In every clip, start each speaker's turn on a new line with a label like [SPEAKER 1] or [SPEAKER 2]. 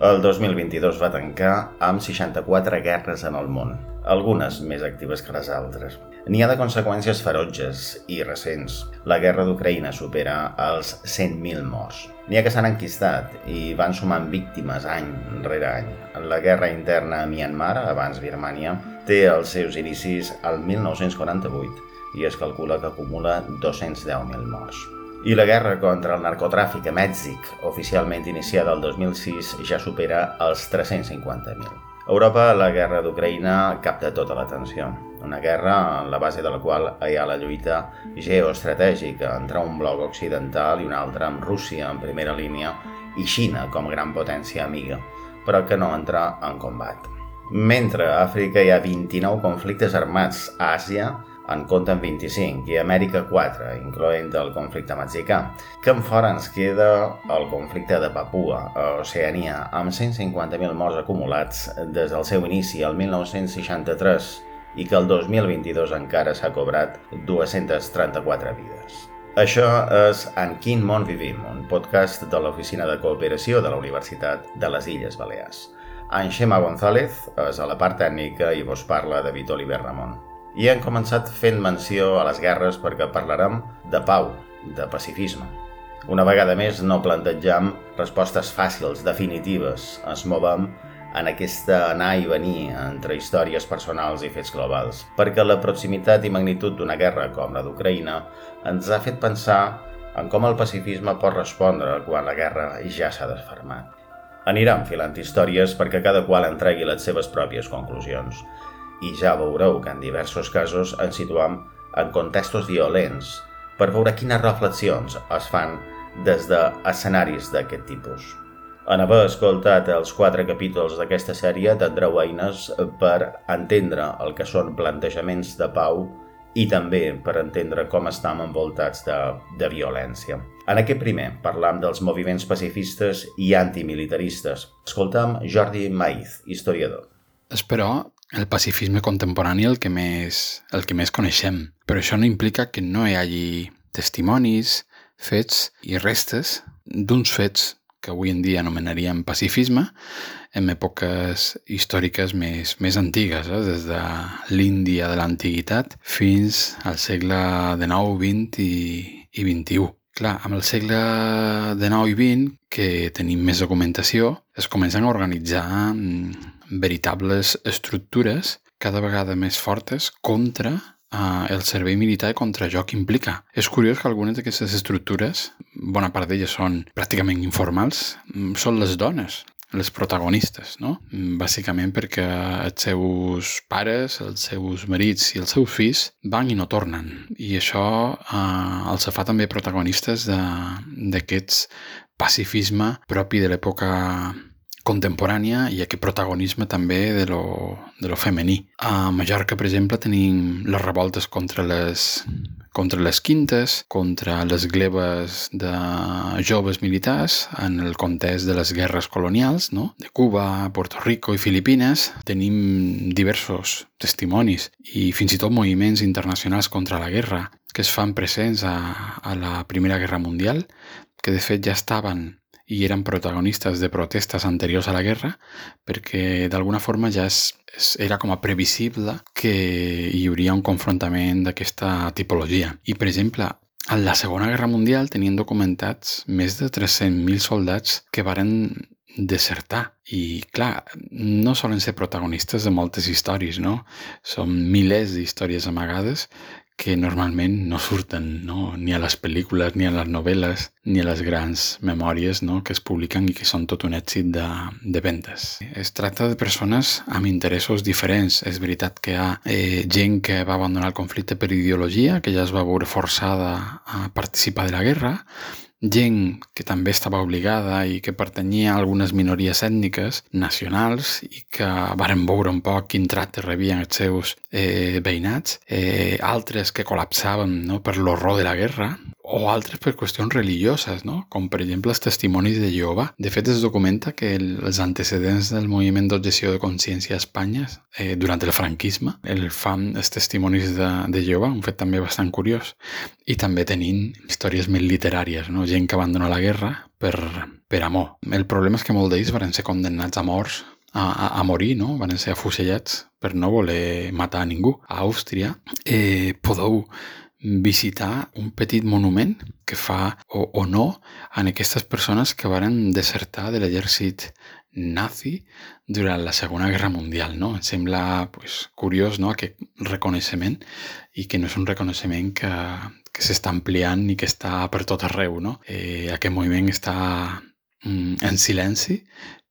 [SPEAKER 1] El 2022 va tancar amb 64 guerres en el món, algunes més actives que les altres. N'hi ha de conseqüències ferotges i recents. La guerra d'Ucraïna supera els 100.000 morts. N'hi ha que s'han enquistat i van sumant víctimes any rere any. La guerra interna a Myanmar, abans Birmània, té els seus inicis al 1948 i es calcula que acumula 210.000 morts. I la guerra contra el narcotràfic a Mèxic, oficialment iniciada el 2006, ja supera els 350.000. A Europa, la guerra d'Ucraïna capta tota l'atenció. Una guerra en la base de la qual hi ha la lluita geoestratègica entre un bloc occidental i un altre amb Rússia en primera línia i Xina com gran potència amiga, però que no entra en combat. Mentre a Àfrica hi ha 29 conflictes armats, a Àsia en compten 25 i Amèrica 4, incloent el conflicte mexicà, que en fora ens queda el conflicte de Papua, a Oceania, amb 150.000 morts acumulats des del seu inici al 1963 i que el 2022 encara s'ha cobrat 234 vides. Això és En quin món vivim, un podcast de l'Oficina de Cooperació de la Universitat de les Illes Balears. En Xema González és a la part tècnica i vos parla David Oliver Ramon. I hem començat fent menció a les guerres perquè parlarem de pau, de pacifisme. Una vegada més no plantejam respostes fàcils, definitives. Ens movem en aquesta anar i venir entre històries personals i fets globals, perquè la proximitat i magnitud d'una guerra com la d'Ucraïna ens ha fet pensar en com el pacifisme pot respondre quan la guerra ja s'ha desfermat. Anirem filant històries perquè cada qual entregui les seves pròpies conclusions i ja veureu que en diversos casos ens situam en contextos violents per veure quines reflexions es fan des d'escenaris d'aquest tipus. En haver escoltat els quatre capítols d'aquesta sèrie tindreu eines per entendre el que són plantejaments de pau i també per entendre com estem envoltats de, de violència. En aquest primer parlam dels moviments pacifistes i antimilitaristes. Escoltam Jordi Maiz, historiador.
[SPEAKER 2] És, però, el pacifisme contemporani el que més, el que més coneixem. Però això no implica que no hi hagi testimonis, fets i restes d'uns fets que avui en dia anomenaríem pacifisme en èpoques històriques més, més antigues, eh? des de l'Índia de l'antiguitat fins al segle XIX, XX i, i XXI. Clar, amb el segle XIX i XX, que tenim més documentació, es comencen a organitzar mm, veritables estructures cada vegada més fortes contra eh, el servei militar contra allò que implica. És curiós que algunes d'aquestes estructures, bona part d'elles són pràcticament informals, mm, són les dones les protagonistes, no? Bàsicament perquè els seus pares, els seus marits i els seus fills van i no tornen. I això eh, els fa també protagonistes d'aquests pacifisme propi de l'època contemporània i aquest protagonisme també de lo, de lo femení. A Mallorca, per exemple, tenim les revoltes contra les, contra les quintes, contra les gleves de joves militars en el context de les guerres colonials, no? de Cuba, Puerto Rico i Filipines. Tenim diversos testimonis i fins i tot moviments internacionals contra la guerra que es fan presents a, a la Primera Guerra Mundial, que de fet ja estaven i eren protagonistes de protestes anteriors a la guerra perquè d'alguna forma ja es, es, era com a previsible que hi hauria un confrontament d'aquesta tipologia. I, per exemple, en la Segona Guerra Mundial tenien documentats més de 300.000 soldats que varen desertar. I, clar, no solen ser protagonistes de moltes històries, no? Són milers d'històries amagades que normalment no surten no? ni a les pel·lícules, ni a les novel·les, ni a les grans memòries no? que es publiquen i que són tot un èxit de, de ventes. Es tracta de persones amb interessos diferents. És veritat que hi ha eh, gent que va abandonar el conflicte per ideologia, que ja es va veure forçada a participar de la guerra, gent que també estava obligada i que pertanyia a algunes minories ètniques nacionals i que varen veure un poc quin tracte rebien els seus eh, veïnats, eh, altres que col·lapsaven no, per l'horror de la guerra, o altres per qüestions religioses, no? com per exemple els testimonis de Jehovà. De fet, es documenta que els antecedents del moviment d'objecció de consciència a Espanya eh, durant el franquisme el fan els testimonis de, de Jehovà, un fet també bastant curiós. I també tenint històries més literàries, no? gent que abandona la guerra per, per amor. El problema és que molts d'ells van ser condemnats a morts a, a, a morir, no? Van ser afusellats per no voler matar a ningú. A Àustria eh, podeu visitar un petit monument que fa o, o no en aquestes persones que varen desertar de l'exèrcit nazi durant la Segona Guerra Mundial. No? Em sembla pues, curiós no? aquest reconeixement i que no és un reconeixement que, que s'està ampliant i que està per tot arreu. No? Eh, aquest moviment està mm, en silenci,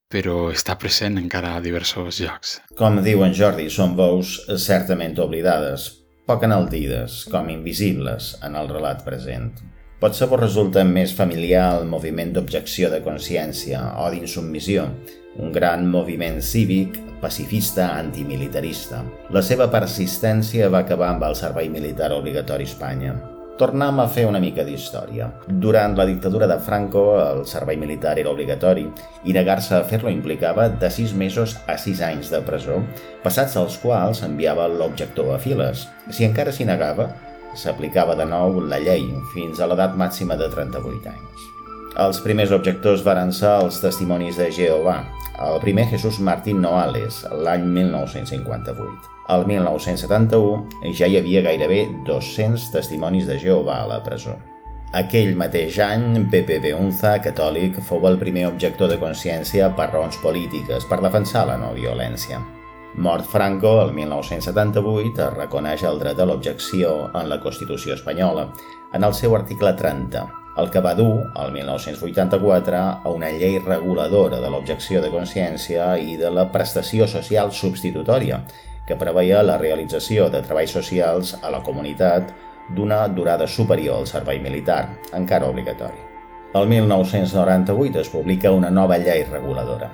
[SPEAKER 2] però està present encara a diversos llocs.
[SPEAKER 1] Com diu en Jordi, són veus certament oblidades, poc enaldides, com invisibles en el relat present. Potser vos resulta més familiar el moviment d'objecció de consciència o d'insubmissió, un gran moviment cívic pacifista antimilitarista. La seva persistència va acabar amb el servei militar obligatori a Espanya. Tornem a fer una mica d'història. Durant la dictadura de Franco, el servei militar era obligatori i negar-se a fer-lo implicava de 6 mesos a 6 anys de presó, passats els quals enviava l'objector a files. Si encara s'hi negava, s'aplicava de nou la llei fins a l'edat màxima de 38 anys. Els primers objectors varen ser els testimonis de Jehovà, el primer Jesús Martín Noales, l'any 1958. Al 1971 ja hi havia gairebé 200 testimonis de Jehovà a la presó. Aquell mateix any, Pepe Beunza, catòlic, fou el primer objector de consciència per raons polítiques, per defensar la no violència. Mort Franco, el 1978, es reconeix el dret a l'objecció en la Constitució espanyola, en el seu article 30, el que va dur, el 1984, a una llei reguladora de l'objecció de consciència i de la prestació social substitutòria, que preveia la realització de treballs socials a la comunitat d'una durada superior al servei militar, encara obligatori. El 1998 es publica una nova llei reguladora.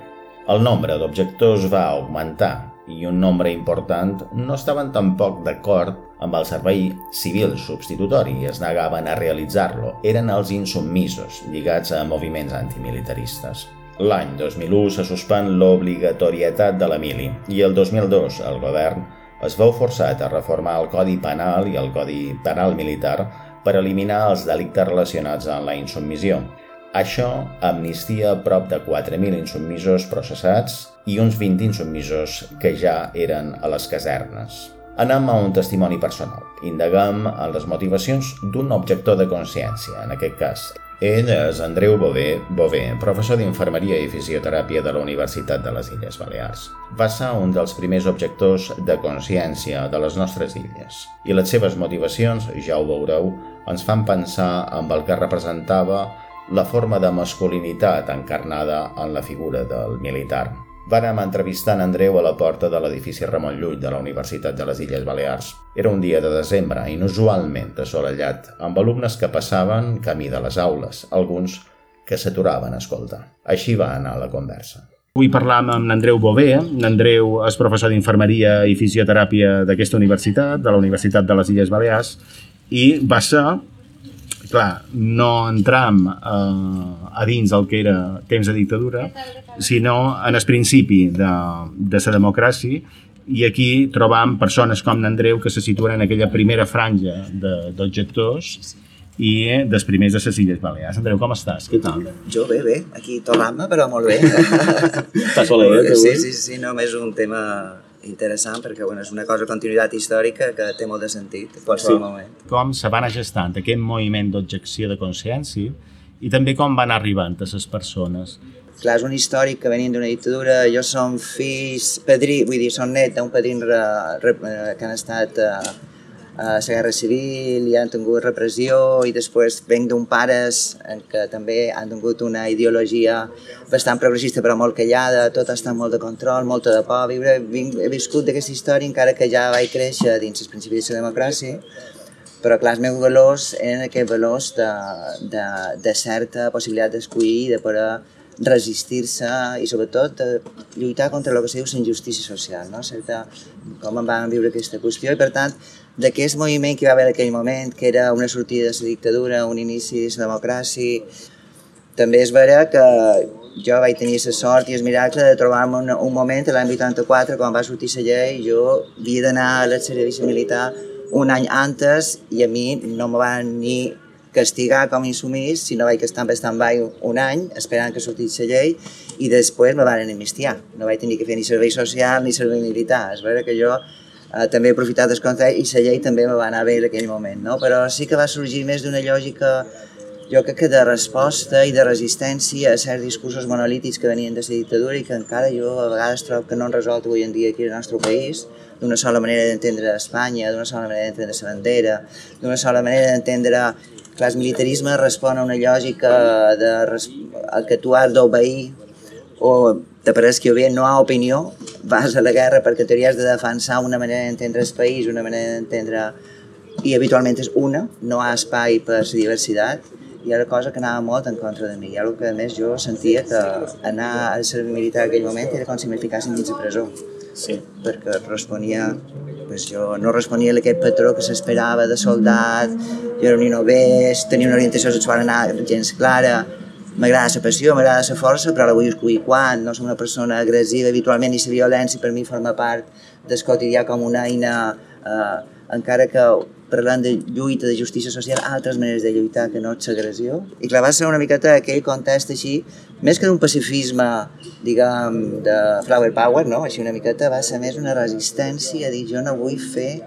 [SPEAKER 1] El nombre d'objectors va augmentar i un nombre important no estaven tampoc d'acord amb el servei civil substitutori i es negaven a realitzar-lo. Eren els insubmisos, lligats a moviments antimilitaristes. L'any 2001 se suspèn l'obligatorietat de la mili i el 2002 el govern es veu forçat a reformar el Codi Penal i el Codi Penal Militar per eliminar els delictes relacionats amb la insubmissió. Això amnistia prop de 4.000 insubmisos processats i uns 20 insubmisos que ja eren a les casernes. Anem a un testimoni personal. Indagam en les motivacions d'un objector de consciència, en aquest cas, ell és Andreu Bové, Bové, professor d'infermeria i fisioteràpia de la Universitat de les Illes Balears. Va ser un dels primers objectors de consciència de les nostres illes. I les seves motivacions, ja ho veureu, ens fan pensar amb el que representava la forma de masculinitat encarnada en la figura del militar. Vàrem entrevistar en Andreu a la porta de l'edifici Ramon Llull de la Universitat de les Illes Balears. Era un dia de desembre, inusualment assolellat, amb alumnes que passaven camí de les aules, alguns que s'aturaven a escoltar. Així va anar la conversa.
[SPEAKER 3] Avui parlam amb Andreu Bové. Andreu és professor d'infermeria i fisioteràpia d'aquesta universitat, de la Universitat de les Illes Balears, i va ser clar, no entram eh, a dins el que era temps de dictadura, sinó en el principi de, de la democràcia i aquí trobam persones com n'Andreu que se situen en aquella primera franja d'objectors i dels primers de les Illes Balears. Andreu, com estàs? Què tal?
[SPEAKER 4] Jo bé, bé. Aquí tornant-me, però molt bé.
[SPEAKER 3] Estàs solet,
[SPEAKER 4] sí, sí, sí, només un tema interessant perquè bueno, és una cosa de continuïtat històrica que té molt de sentit en qualsevol sí. moment.
[SPEAKER 3] Com se van gestant aquest moviment d'objecció de consciència i també com van arribant a les persones.
[SPEAKER 4] Clar, és un històric que venien d'una dictadura, jo som fills, padrí, vull dir, som net d'un padrí re, que han estat eh, la Guerra Civil i han tingut repressió i després venc d'un pares en què també han tingut una ideologia bastant progressista però molt callada, tot està molt de control, molta de por. Viure, vinc, he viscut d'aquesta història encara que ja vaig créixer dins els principis de la democràcia però clar, els meus valors eren aquests valors de, de, de certa possibilitat d'escollir, de poder resistir-se i sobretot de lluitar contra el que se diu la injustícia social, no? certa, com em van viure aquesta qüestió i per tant d'aquest moviment que hi va haver en aquell moment, que era una sortida de la dictadura, un inici de la democràcia, també és vera que jo vaig tenir la sort i el miracle de trobar-me un, un moment, l'any 84, quan va sortir la llei, jo havia d'anar a la servici militar un any antes i a mi no me van ni castigar com insumís, sinó vaig estar en stand-by un any esperant que sortís la llei i després me van amnistiar. No vaig tenir que fer ni servei social ni servei militar. És vera que jo eh, també he aprofitat el consell i la llei també me va anar bé en aquell moment, no? però sí que va sorgir més d'una lògica jo crec que de resposta i de resistència a certs discursos monolítics que venien de la dictadura i que encara jo a vegades trobo que no han resolt avui en dia aquí al nostre país, d'una sola manera d'entendre Espanya, d'una sola manera d'entendre la bandera, d'una sola manera d'entendre que el militarisme respon a una lògica de que tu has d'obeir o te pareix que bé no ha opinió, vas a la guerra perquè t'hauries de defensar una manera d'entendre el país, una manera d'entendre i habitualment és una, no hi ha espai per la diversitat i era cosa que anava molt en contra de mi. I el que a més jo sentia que anar al servei militar en aquell moment era com si m'hi ficassin dins de presó.
[SPEAKER 3] Sí.
[SPEAKER 4] Perquè responia, pues jo no responia a aquest patró que s'esperava de soldat, jo era un innovés, tenia una orientació sexual anar gens clara, m'agrada la passió, m'agrada la força, però la vull escollir quan, no soc una persona agressiva habitualment i la violència per mi forma part del quotidià com una eina, eh, encara que parlant de lluita, de justícia social, altres maneres de lluitar que no és l'agressió. I clar, va ser una miqueta aquell context així, més que d'un pacifisme, diguem, de flower power, no? així una miqueta, va ser més una resistència a dir jo no vull fer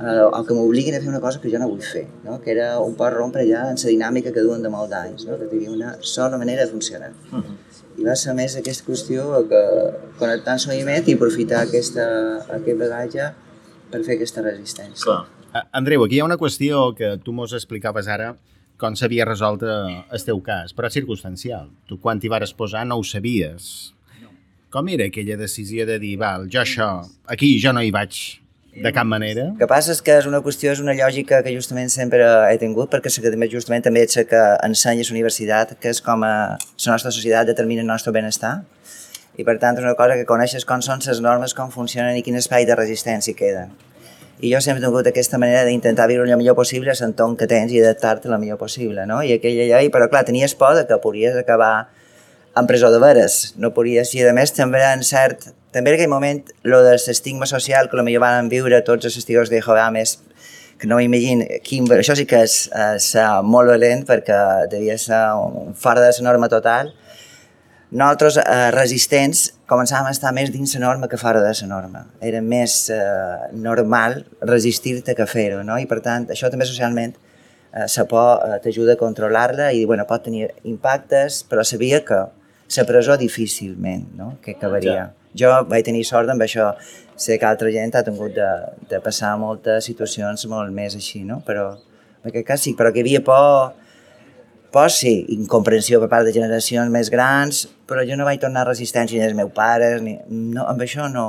[SPEAKER 4] eh, o que m'obliguin a fer una cosa que jo no vull fer, no? que era un poc rompre ja en la dinàmica que duen de molt d'anys, no? que tenia una sola manera de funcionar. Uh -huh. I va ser més aquesta qüestió que connectar en moviment i aprofitar aquesta, aquest bagatge per fer aquesta resistència.
[SPEAKER 3] Clar. Andreu, aquí hi ha una qüestió que tu mos explicaves ara com s'havia resolt eh, el teu cas, però circumstancial. Tu quan t'hi vares posar no ho sabies. Com era aquella decisió de dir, val, jo això, aquí jo no hi vaig de cap manera?
[SPEAKER 4] El que passa és que és una qüestió, és una lògica que justament sempre he tingut, perquè també justament també sé que ensenya la universitat, que és com a la nostra societat determina el nostre benestar, i per tant és una cosa que coneixes com són les normes, com funcionen i quin espai de resistència queden i jo sempre he tingut aquesta manera d'intentar viure el millor possible a l'entorn que tens i adaptar-te el millor possible, no? I aquella llei, però clar, tenies por de que podries acabar en presó de veres, no podries, i a més també en cert, també en aquell moment, lo de l'estigma social que potser van viure tots els testigos de Jehovà més que no m'imagino, quin, això sí que és, és molt valent perquè devia ser un fora de la norma total, nosaltres, eh, resistents, començàvem a estar més dins la norma que fora de la norma. Era més eh, normal resistir-te que fer-ho, no? I per tant, això també socialment eh, la por eh, t'ajuda a controlar-la i bueno, pot tenir impactes, però sabia que la presó difícilment no? que acabaria. Ja. Jo vaig tenir sort amb això. Sé que altra gent ha tingut de, de passar moltes situacions molt més així, no? Però en aquest cas sí, però que hi havia por por sí, incomprensió per part de generacions més grans, però jo no vaig tornar a resistència ni dels meus pares, ni, no, amb això no,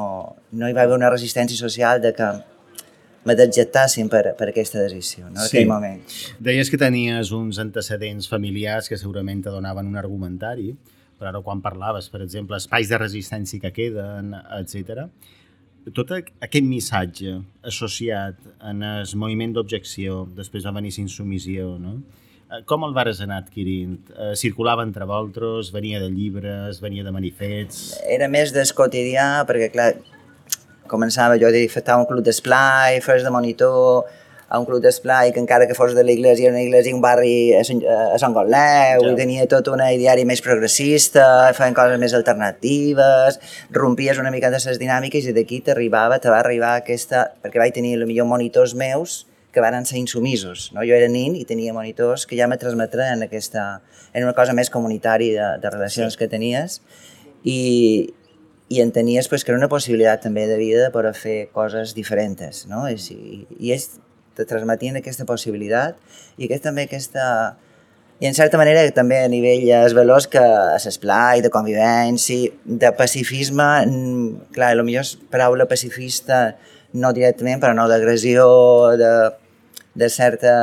[SPEAKER 4] no hi va haver una resistència social de que me dejectassin per, per aquesta decisió, no? en sí. aquell moment.
[SPEAKER 3] Deies que tenies uns antecedents familiars que segurament te donaven un argumentari, però quan parlaves, per exemple, espais de resistència que queden, etc. tot aquest missatge associat en el moviment d'objecció, després va venir l'insumissió, no? Eh, com el vares anar adquirint? Eh, circulava entre vosaltres, venia de llibres, venia de manifests...
[SPEAKER 4] Era més des quotidià, perquè clar, començava jo a fer un club d'esplai, fes de monitor, a un club d'esplai que encara que fos de l'església, una església, un barri a Sant, a Sant Gotleu, ja. i tenia tot una ideari més progressista, feien coses més alternatives, rompies una mica de les dinàmiques i d'aquí t'arribava, te va arribar aquesta... perquè vaig tenir millor monitors meus, que varen ser insumisos. No? Jo era nin i tenia monitors que ja me transmetren aquesta... Era una cosa més comunitària de, de relacions sí. que tenies i, i entenies pues, que era una possibilitat també de vida de poder fer coses diferents. No? I, i, i ells te transmetien aquesta possibilitat i aquest, també aquesta... I en certa manera també a nivell es valors que a l'esplai, de convivència, de pacifisme, clar, potser paraula pacifista no directament, però no d'agressió, de, de certa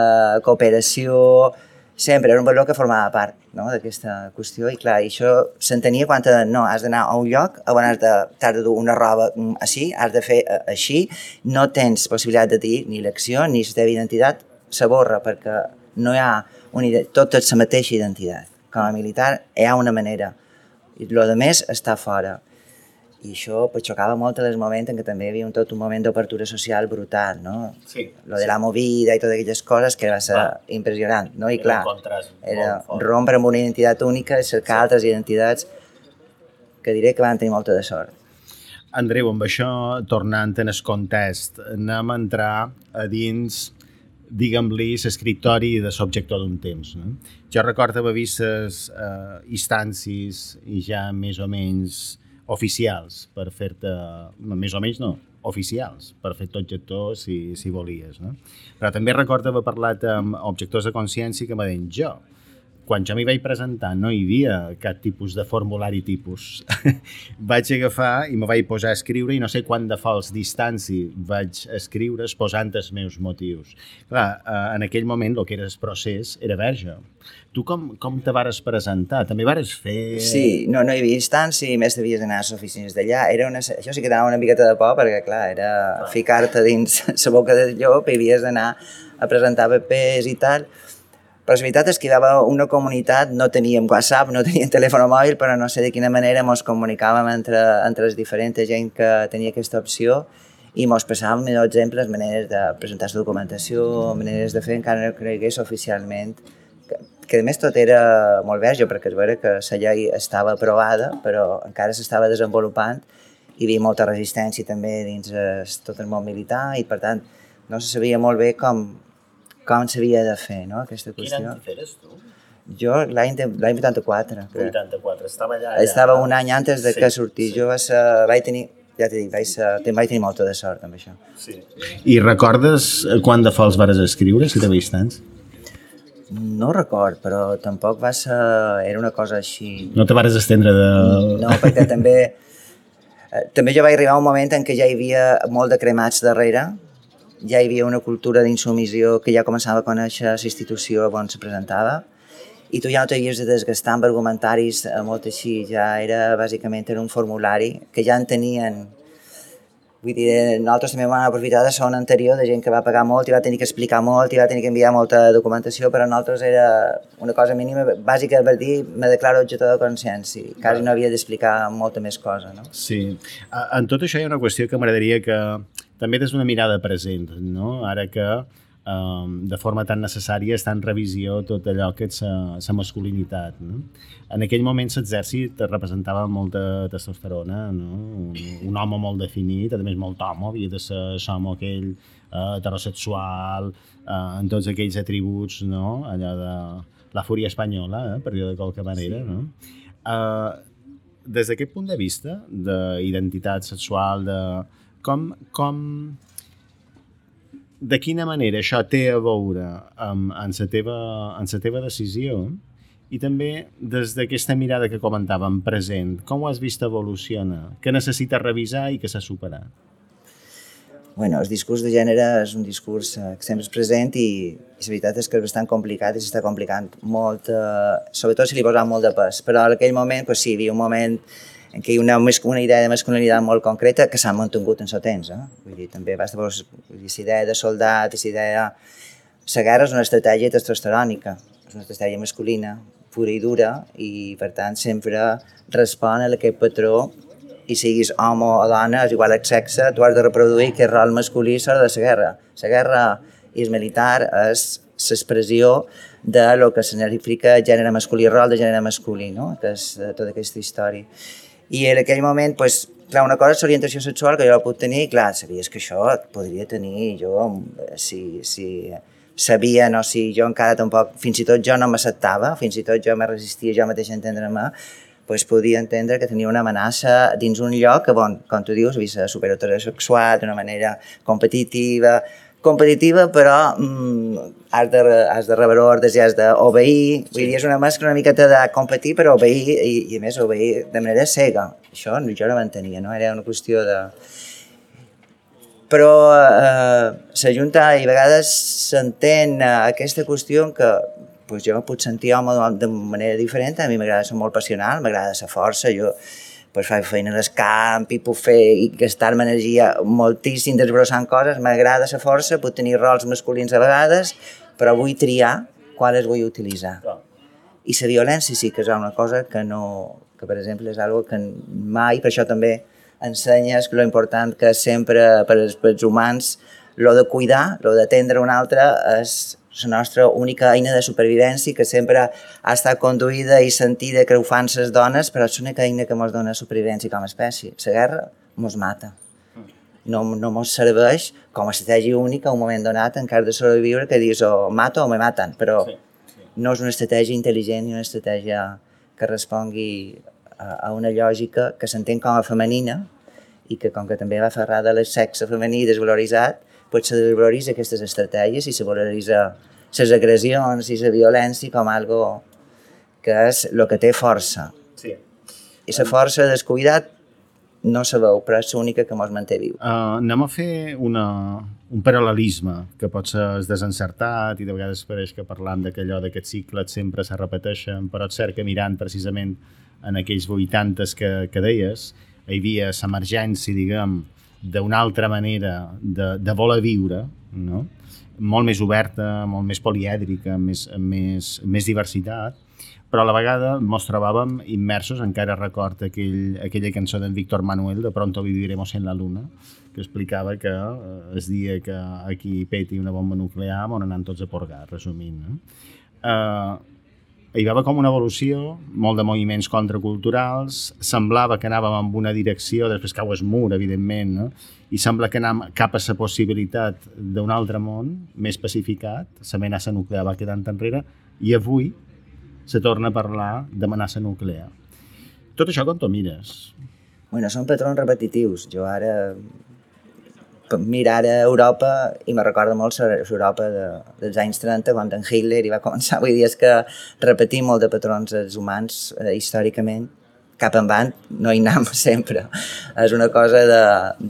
[SPEAKER 4] cooperació, sempre era un valor que formava part no? d'aquesta qüestió i clar, això s'entenia quan te, no, has d'anar a un lloc on has de, has de dur una roba mm, així, has de fer eh, així, no tens possibilitat de dir ni l'acció ni la teva identitat s'aborra perquè no hi ha una, tot és la mateixa identitat. Com a militar hi ha una manera i el que més està fora. I això pues, xocava molt en el moment en què també hi havia un, tot un moment d'obertura social brutal, no?
[SPEAKER 1] Sí.
[SPEAKER 4] Lo de la movida i totes aquelles coses que va ser
[SPEAKER 1] Clar.
[SPEAKER 4] impressionant, no? I
[SPEAKER 1] Era
[SPEAKER 4] clar, era rompre amb una identitat única i cercar altres identitats que diré que van tenir molta de sort.
[SPEAKER 3] Andreu, amb això, tornant en el context, anem a entrar a dins diguem-li, l'escriptori de l'objector d'un temps. No? Jo recordo haver vist les eh, instàncies i ja més o menys oficials per fer-te, no, més o menys no, oficials, per fer-te objector si, si volies. No? Però també recordo haver parlat amb objectors de consciència que m'ha dit jo, quan jo m'hi vaig presentar no hi havia cap tipus de formulari tipus. vaig agafar i me vaig posar a escriure i no sé quant de fals distància vaig escriure posant els meus motius. Clar, eh, en aquell moment el que era el procés era verge. Tu com, com te vares presentar? També vares fer...
[SPEAKER 4] Sí, no, no hi havia instància i més devies anar a les oficines d'allà. Era una, això sí que donava una miqueta de por perquè, clar, era ficar-te dins la boca del llop i havies d'anar a presentar papers i tal. Però la veritat és que hi havia una comunitat, no teníem WhatsApp, no teníem telèfon mòbil, però no sé de quina manera ens comunicàvem entre, entre les diferents gent que tenia aquesta opció i ens passàvem millors exemples, maneres de presentar la documentació, maneres de fer encara no cregués oficialment, que, que a més tot era molt verge, perquè es veure que la llei estava aprovada, però encara s'estava desenvolupant, hi havia molta resistència també dins es, tot el món militar i per tant no se sabia molt bé com, com s'havia de fer no, aquesta
[SPEAKER 1] Quin
[SPEAKER 4] qüestió.
[SPEAKER 1] any feres tu?
[SPEAKER 4] Jo l'any de- l'any 84, crec.
[SPEAKER 1] 84, estava allà.
[SPEAKER 4] Estava un any antes de
[SPEAKER 1] Sí,
[SPEAKER 4] que sortís.
[SPEAKER 1] sí.
[SPEAKER 4] Jo vaig, ser, vaig tenir, ja t'he dit, vaig, ser, te- vaig tenir molta de sort amb això.
[SPEAKER 1] Sí.
[SPEAKER 3] I recordes eh, quan de fals vares escriure, si t'havies tants?
[SPEAKER 4] No record, però tampoc va ser... Era una cosa així...
[SPEAKER 3] No te vares estendre de...
[SPEAKER 4] No, perquè també... eh, També jo vaig arribar a un moment en què ja hi havia molt de cremats darrere, ja hi havia una cultura d'insumissió que ja començava a conèixer la institució on se presentava, i tu ja no t'havies de desgastar amb argumentaris eh, molt així, ja era bàsicament era un formulari que ja en tenien Vull dir, eh, nosaltres també vam aprofitar de son anterior de gent que va pagar molt i va tenir que explicar molt i va tenir que enviar molta documentació, però nosaltres era una cosa mínima, bàsica per dir me declaro objector de consciència. Quasi no havia d'explicar molta més cosa, no?
[SPEAKER 3] Sí. En tot això hi ha una qüestió que m'agradaria que també des d'una mirada present, no? Ara que um, de forma tan necessària està en revisió tot allò que és la masculinitat. No? En aquell moment l'exèrcit representava molta testosterona, no? un, un home molt definit, a més molt home, havia de ser l'home aquell eh, heterosexual, eh, en tots aquells atributs, no? allò de la fúria espanyola, eh, per dir-ho de qualque manera. Sí. No? Uh, des d'aquest punt de vista d'identitat sexual, de com, com de quina manera això té a veure amb, amb, la teva, amb la teva decisió i també des d'aquesta mirada que comentàvem present, com ho has vist evoluciona? Què necessites revisar i què s'ha superat?
[SPEAKER 4] Bueno, el discurs de gènere és un discurs eh, que sempre és present i, i la veritat és que és bastant complicat i s'està complicant molt, eh, sobretot si li posava molt de pes. Però en aquell moment, pues, sí, hi havia un moment en què hi havia una, mas- una idea de masculinitat molt concreta que s'ha mantingut en el temps. Eh? Vull dir, també basta veure la idea de soldat la idea... La guerra és una estratègia testosterònica, és una estratègia masculina, pura i dura, i per tant sempre respon a aquest patró i siguis home o dona, és igual el sexe, tu has de reproduir aquest rol masculí a de la guerra. La guerra i el militar és l'expressió de lo que significa gènere masculí, rol de gènere masculí, no? que és eh, tota aquesta història. I en aquell moment, pues, clar, una cosa és l'orientació sexual que jo la puc tenir, clar, sabies que això podria tenir jo, eh, si, si sabia, no, si jo encara tampoc, fins i tot jo no m'acceptava, fins i tot jo me resistia jo mateix a entendre-me, pues podia entendre que tenia una amenaça dins un lloc que, bon, com tu dius, havia de ser superheterosexual d'una manera competitiva, competitiva, però mm, has, de, has de rebre ordres i has d'obeir. Vull dir, és una mescla una miqueta de competir, però obeir, i, i a més obeir de manera cega. Això jo no m'entenia, no? Era una qüestió de... però eh, s'ajunta i a vegades s'entén eh, aquesta qüestió que pues, jo puc sentir home de manera diferent, a mi m'agrada ser molt passional, m'agrada ser força, jo pues, faig feina al camp i puc fer i gastar-me energia moltíssim desbrossant coses, m'agrada ser força, puc tenir rols masculins a vegades, però vull triar quales vull utilitzar. I la violència sí que és una cosa que no, que per exemple és algo que mai, per això també ensenyes que lo important que sempre per als, per als humans lo de cuidar, lo d'atendre un altre és la nostra única eina de supervivència que sempre ha estat conduïda i sentida que ho fan les dones, però és l'única eina que ens dona supervivència com a espècie. La guerra ens mata. No, no ens serveix com a estratègia única un moment donat en cas de sobreviure que dius o mato o me maten, però sí, sí. no és una estratègia intel·ligent ni una estratègia que respongui a, a una lògica que s'entén com a femenina i que com que també va ferrada el sexe femení desvaloritzat, pues se desvaloritza aquestes estratègies i se valoritza les agressions i la violència com algo que és el que té força. Sí. I la força descuidat no sabeu, però és l'única que ens manté viu.
[SPEAKER 3] Uh, anem a fer una, un paral·lelisme que pot ser desencertat i de vegades pareix que parlam d'allò d'aquests cicles sempre se repeteixen, però és cert que mirant precisament en aquells 80 que, que deies, hi havia l'emergència, diguem, d'una altra manera de, de voler viure, no? molt més oberta, molt més polièdrica, més, més, més diversitat, però a la vegada ens trobàvem immersos, encara record aquell, aquella cançó d'en Víctor Manuel, de Pronto viviremos en la luna, que explicava que eh, es dia que aquí peti una bomba nuclear on anem tots a porgar, resumint. No? Eh, hi va haver com una evolució, molt de moviments contraculturals, semblava que anàvem en una direcció, després cau es mur, evidentment, no? i sembla que anem cap a la possibilitat d'un altre món més pacificat, l'amenaça nuclear va quedant enrere, i avui se torna a parlar d'amenaça nuclear. Tot això com t'ho mires?
[SPEAKER 4] Bueno, són patrons repetitius. Jo ara mirar a Europa i me recorda molt l'Europa de, dels anys 30 quan en Hitler hi va començar. Vull dir, és que repetim molt de patrons els humans eh, històricament cap en van, no hi anem sempre. És una cosa de,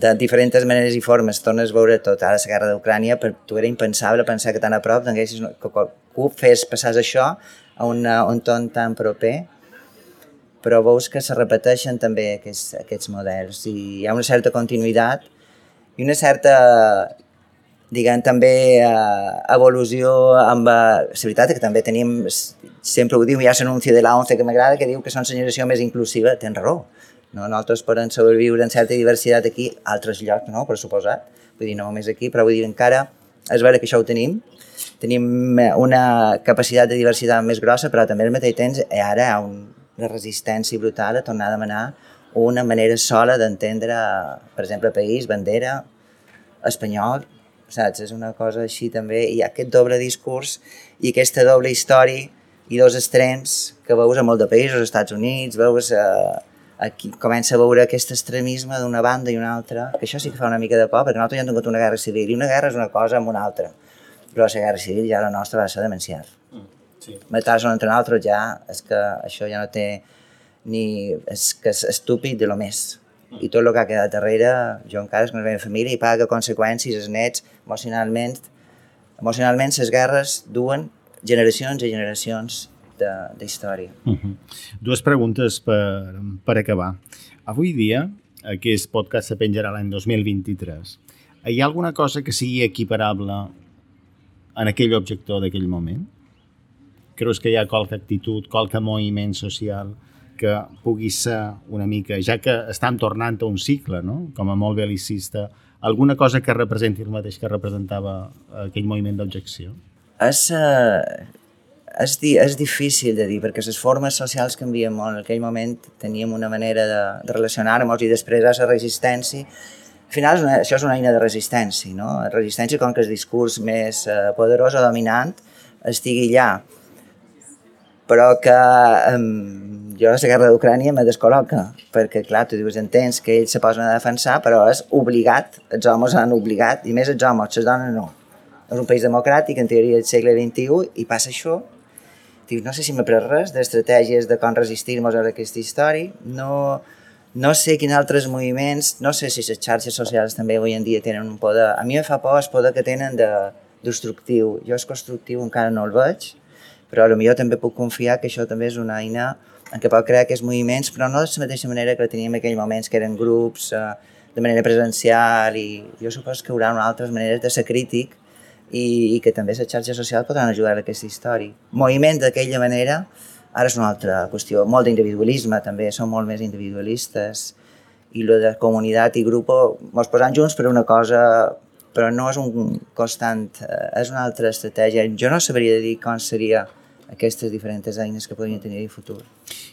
[SPEAKER 4] de diferents maneres i formes. Tornes a veure tot. Ara la guerra d'Ucrània, per tu era impensable pensar que tan a prop que qualcú fes passar això a una, un ton tan proper, però veus que se repeteixen també aquests, aquests models i hi ha una certa continuïtat i una certa diguem, també eh, evolució amb... Eh, la veritat que també tenim, sempre ho diu, hi ha l'anunci de l'ONCE que m'agrada, que diu que són la generació més inclusiva, tens raó. No? Nosaltres podem sobreviure en certa diversitat aquí, altres llocs no, per suposat, vull dir, no només aquí, però vull dir, encara és vera que això ho tenim, tenim eh, una capacitat de diversitat més grossa, però també al mateix temps eh, ara hi ha una resistència brutal a tornar a demanar una manera sola d'entendre, per exemple, país, bandera, espanyol, saps? És una cosa així també, hi ha aquest doble discurs i aquesta doble història i dos extrems que veus a molt de països, als Estats Units, veus eh, aquí comença a veure aquest extremisme d'una banda i una altra, que això sí que fa una mica de por, perquè nosaltres ja hem tingut una guerra civil, i una guerra és una cosa amb una altra però la guerra civil ja la nostra va ser demenciar. Mm, sí. Matar-se un entre nosaltres ja, és que això ja no té ni... és que és estúpid de lo més. I tot el que ha quedat darrere, jo encara és que la meva família i paga conseqüències, els nets, emocionalment, emocionalment les guerres duen generacions i generacions d'història. Uh
[SPEAKER 3] mhm. -huh. Dues preguntes per, per acabar. Avui dia, aquest podcast se penjarà l'any 2023. Hi ha alguna cosa que sigui equiparable en aquell objector d'aquell moment? Creus que hi ha qualque actitud, qualque moviment social que pugui ser una mica, ja que estan tornant a un cicle, no? com a molt belicista, alguna cosa que representi el mateix que representava aquell moviment d'objecció?
[SPEAKER 4] És, uh, és, di és difícil de dir, perquè les formes socials canvien molt. En aquell moment teníem una manera de, de relacionar-nos i després la resistència al final una, això és una eina de resistència, no? Resistència com que el discurs més eh, poderós o dominant estigui allà. Però que um, jo la guerra d'Ucrània me descol·loca, perquè clar, tu dius, entens que ells se posen a defensar, però és obligat, els homes han obligat, i més els homes, les dones no. És un país democràtic, en teoria del segle XXI, i passa això, dius, no sé si m'he pres res d'estratègies de com resistir-nos a aquesta història, no, no sé quins altres moviments, no sé si les xarxes socials també avui en dia tenen un poder. A mi em fa por el poder que tenen de destructiu. Jo és constructiu encara no el veig, però potser també puc confiar que això també és una eina en què pot crear aquests moviments, però no de la mateixa manera que teníem en aquells moments, que eren grups eh, de manera presencial i jo suposo que hi haurà altres maneres de ser crític i, i que també les xarxes socials podran ajudar a aquesta història. Moviments d'aquella manera, Ara és una altra qüestió, molt d'individualisme també, som molt més individualistes i lo de comunitat i grup ens posant junts per una cosa però no és un constant, eh, és una altra estratègia. Jo no sabria dir com seria aquestes diferents eines que podrien tenir en futur.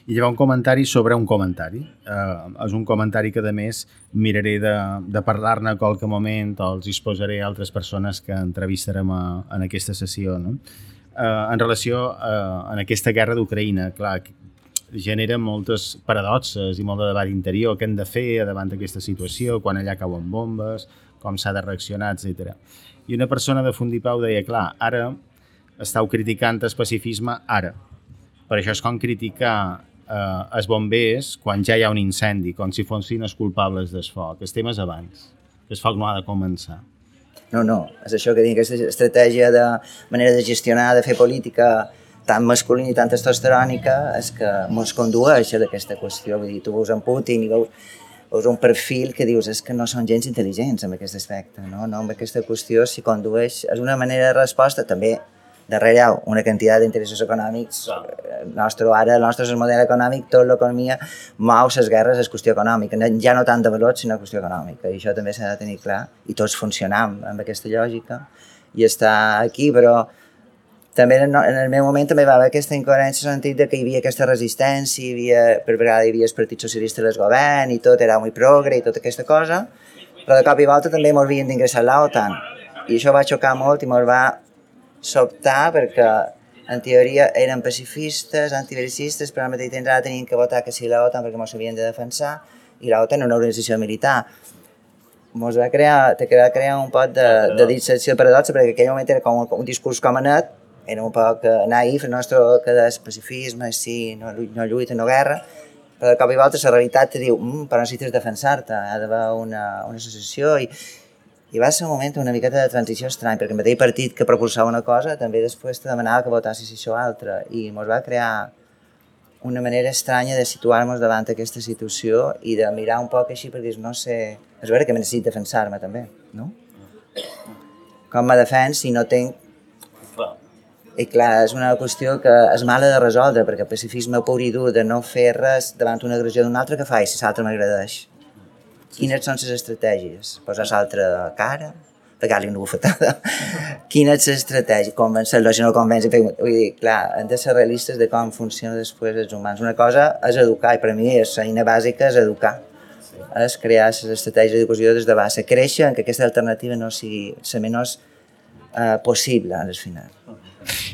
[SPEAKER 3] I ha un comentari sobre un comentari. Uh, és un comentari que, a més, miraré de, de parlar-ne a qualque moment o els exposaré a altres persones que entrevistarem a, en aquesta sessió. No? eh, en relació eh, en aquesta guerra d'Ucraïna. Clar, genera moltes paradoxes i molt de debat interior, què hem de fer davant d'aquesta situació, quan allà cauen bombes, com s'ha de reaccionar, etc. I una persona de Fundipau deia, clar, ara estàu criticant el ara. Per això és com criticar eh, els bombers quan ja hi ha un incendi, com si fossin els culpables del foc. El tema és abans. El foc no ha de començar.
[SPEAKER 4] No, no, és això que dic, aquesta estratègia de manera de gestionar, de fer política tan masculina i tan testosterònica és que ens condueix a aquesta qüestió. Vull dir, tu veus en Putin i veus, veus un perfil que dius és que no són gens intel·ligents en aquest aspecte, no? no amb aquesta qüestió s'hi condueix, és una manera de resposta també darrere una quantitat d'interessos econòmics. El nostre, ara, el nostre model econòmic, tot l'economia mou les guerres, és qüestió econòmica. Ja no tant de valors, sinó qüestió econòmica. I això també s'ha de tenir clar. I tots funcionam amb aquesta lògica. I està aquí, però també en el meu moment també va haver aquesta incoherència en el sentit de que hi havia aquesta resistència, hi havia, per vegada hi havia el Partit Socialista del govern i tot era molt progre i tota aquesta cosa, però de cop i volta també ens havien d'ingressar l'OTAN. I això va xocar molt i ens va sobtar perquè en teoria eren pacifistes, antibelicistes, però al mateix temps ara tenien que votar que sí l'OTAN perquè ens havien de defensar i l'OTAN era una organització militar. Ens va crear, te va crear un poc de, de dissecció paradoxa perquè en aquell moment era com un, un discurs com a net, era un poc naïf, el nostre que és pacifisme, sí, no, no lluita, no guerra, però de cop i volta la realitat te diu, mm, però necessites defensar-te, ha d'haver una, una associació i, i va ser un moment una miqueta de transició estrany, perquè el mateix partit que propulsava una cosa també després te demanava que votessis això altra i ens va crear una manera estranya de situar-nos davant aquesta situació i de mirar un poc així per dir, no sé, és vera que me necessit defensar-me també, no? Com me defens si no tinc... I clar, és una qüestió que és mala de resoldre, perquè el pacifisme pur i dur de no fer res davant una agressió d'un altre que faig si l'altre m'agradeix Quines són les estratègies? Posar l'altra cara? pegar-li una bufetada. Quina és l'estratègia? Convencer-lo, si no convenç. Vull dir, clar, hem de ser realistes de com funcionen després els humans. Una cosa és educar, i per mi és l'eina bàsica és educar. És crear les estratègies d'educació des de base. Créixer en que aquesta alternativa no sigui la menys eh, possible, al final.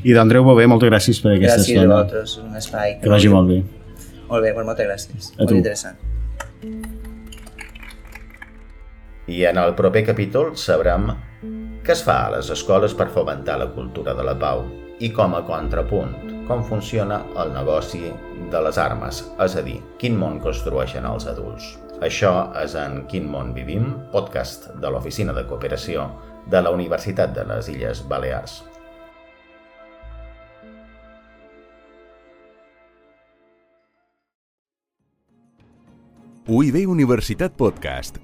[SPEAKER 3] I d'Andreu Bové, moltes gràcies per aquesta
[SPEAKER 4] gràcies estona. Gràcies a vosaltres, un espai.
[SPEAKER 3] Que, que vagi molt bé.
[SPEAKER 4] Molt bé, doncs moltes gràcies. A molt tu. interessant.
[SPEAKER 1] I en el proper capítol sabrem què es fa a les escoles per fomentar la cultura de la pau i com a contrapunt, com funciona el negoci de les armes, és a dir, quin món construeixen els adults. Això és en Quin món vivim, podcast de l'Oficina de Cooperació de la Universitat de les Illes Balears.
[SPEAKER 5] UIB Universitat Podcast